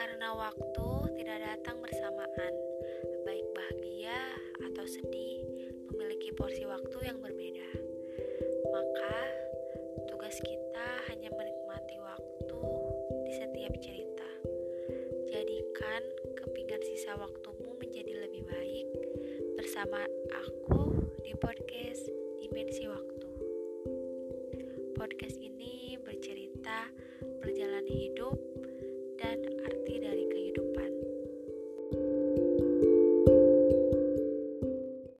Karena waktu tidak datang bersamaan, baik bahagia atau sedih memiliki porsi waktu yang berbeda. Maka, tugas kita hanya menikmati waktu di setiap cerita. Jadikan kepingan sisa waktumu menjadi lebih baik bersama aku di podcast Dimensi Waktu. Podcast ini bercerita perjalanan hidup